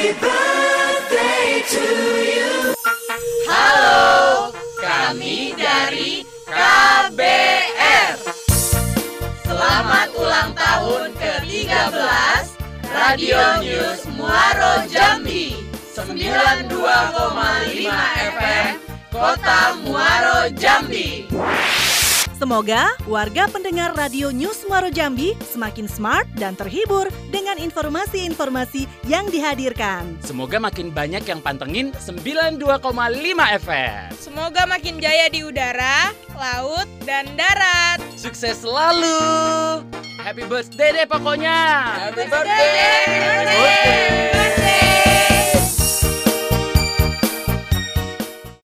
Happy birthday to you. Halo, kami dari KBR. Selamat ulang tahun ke-13 Radio News Muaro Jambi 92,5 FM Kota Muaro Jambi. Semoga warga pendengar Radio News Muaro Jambi semakin smart dan terhibur dengan informasi-informasi yang dihadirkan. Semoga makin banyak yang pantengin 92,5 FM. Semoga makin jaya di udara, laut, dan darat. Sukses selalu. Happy birthday deh pokoknya. Happy birthday.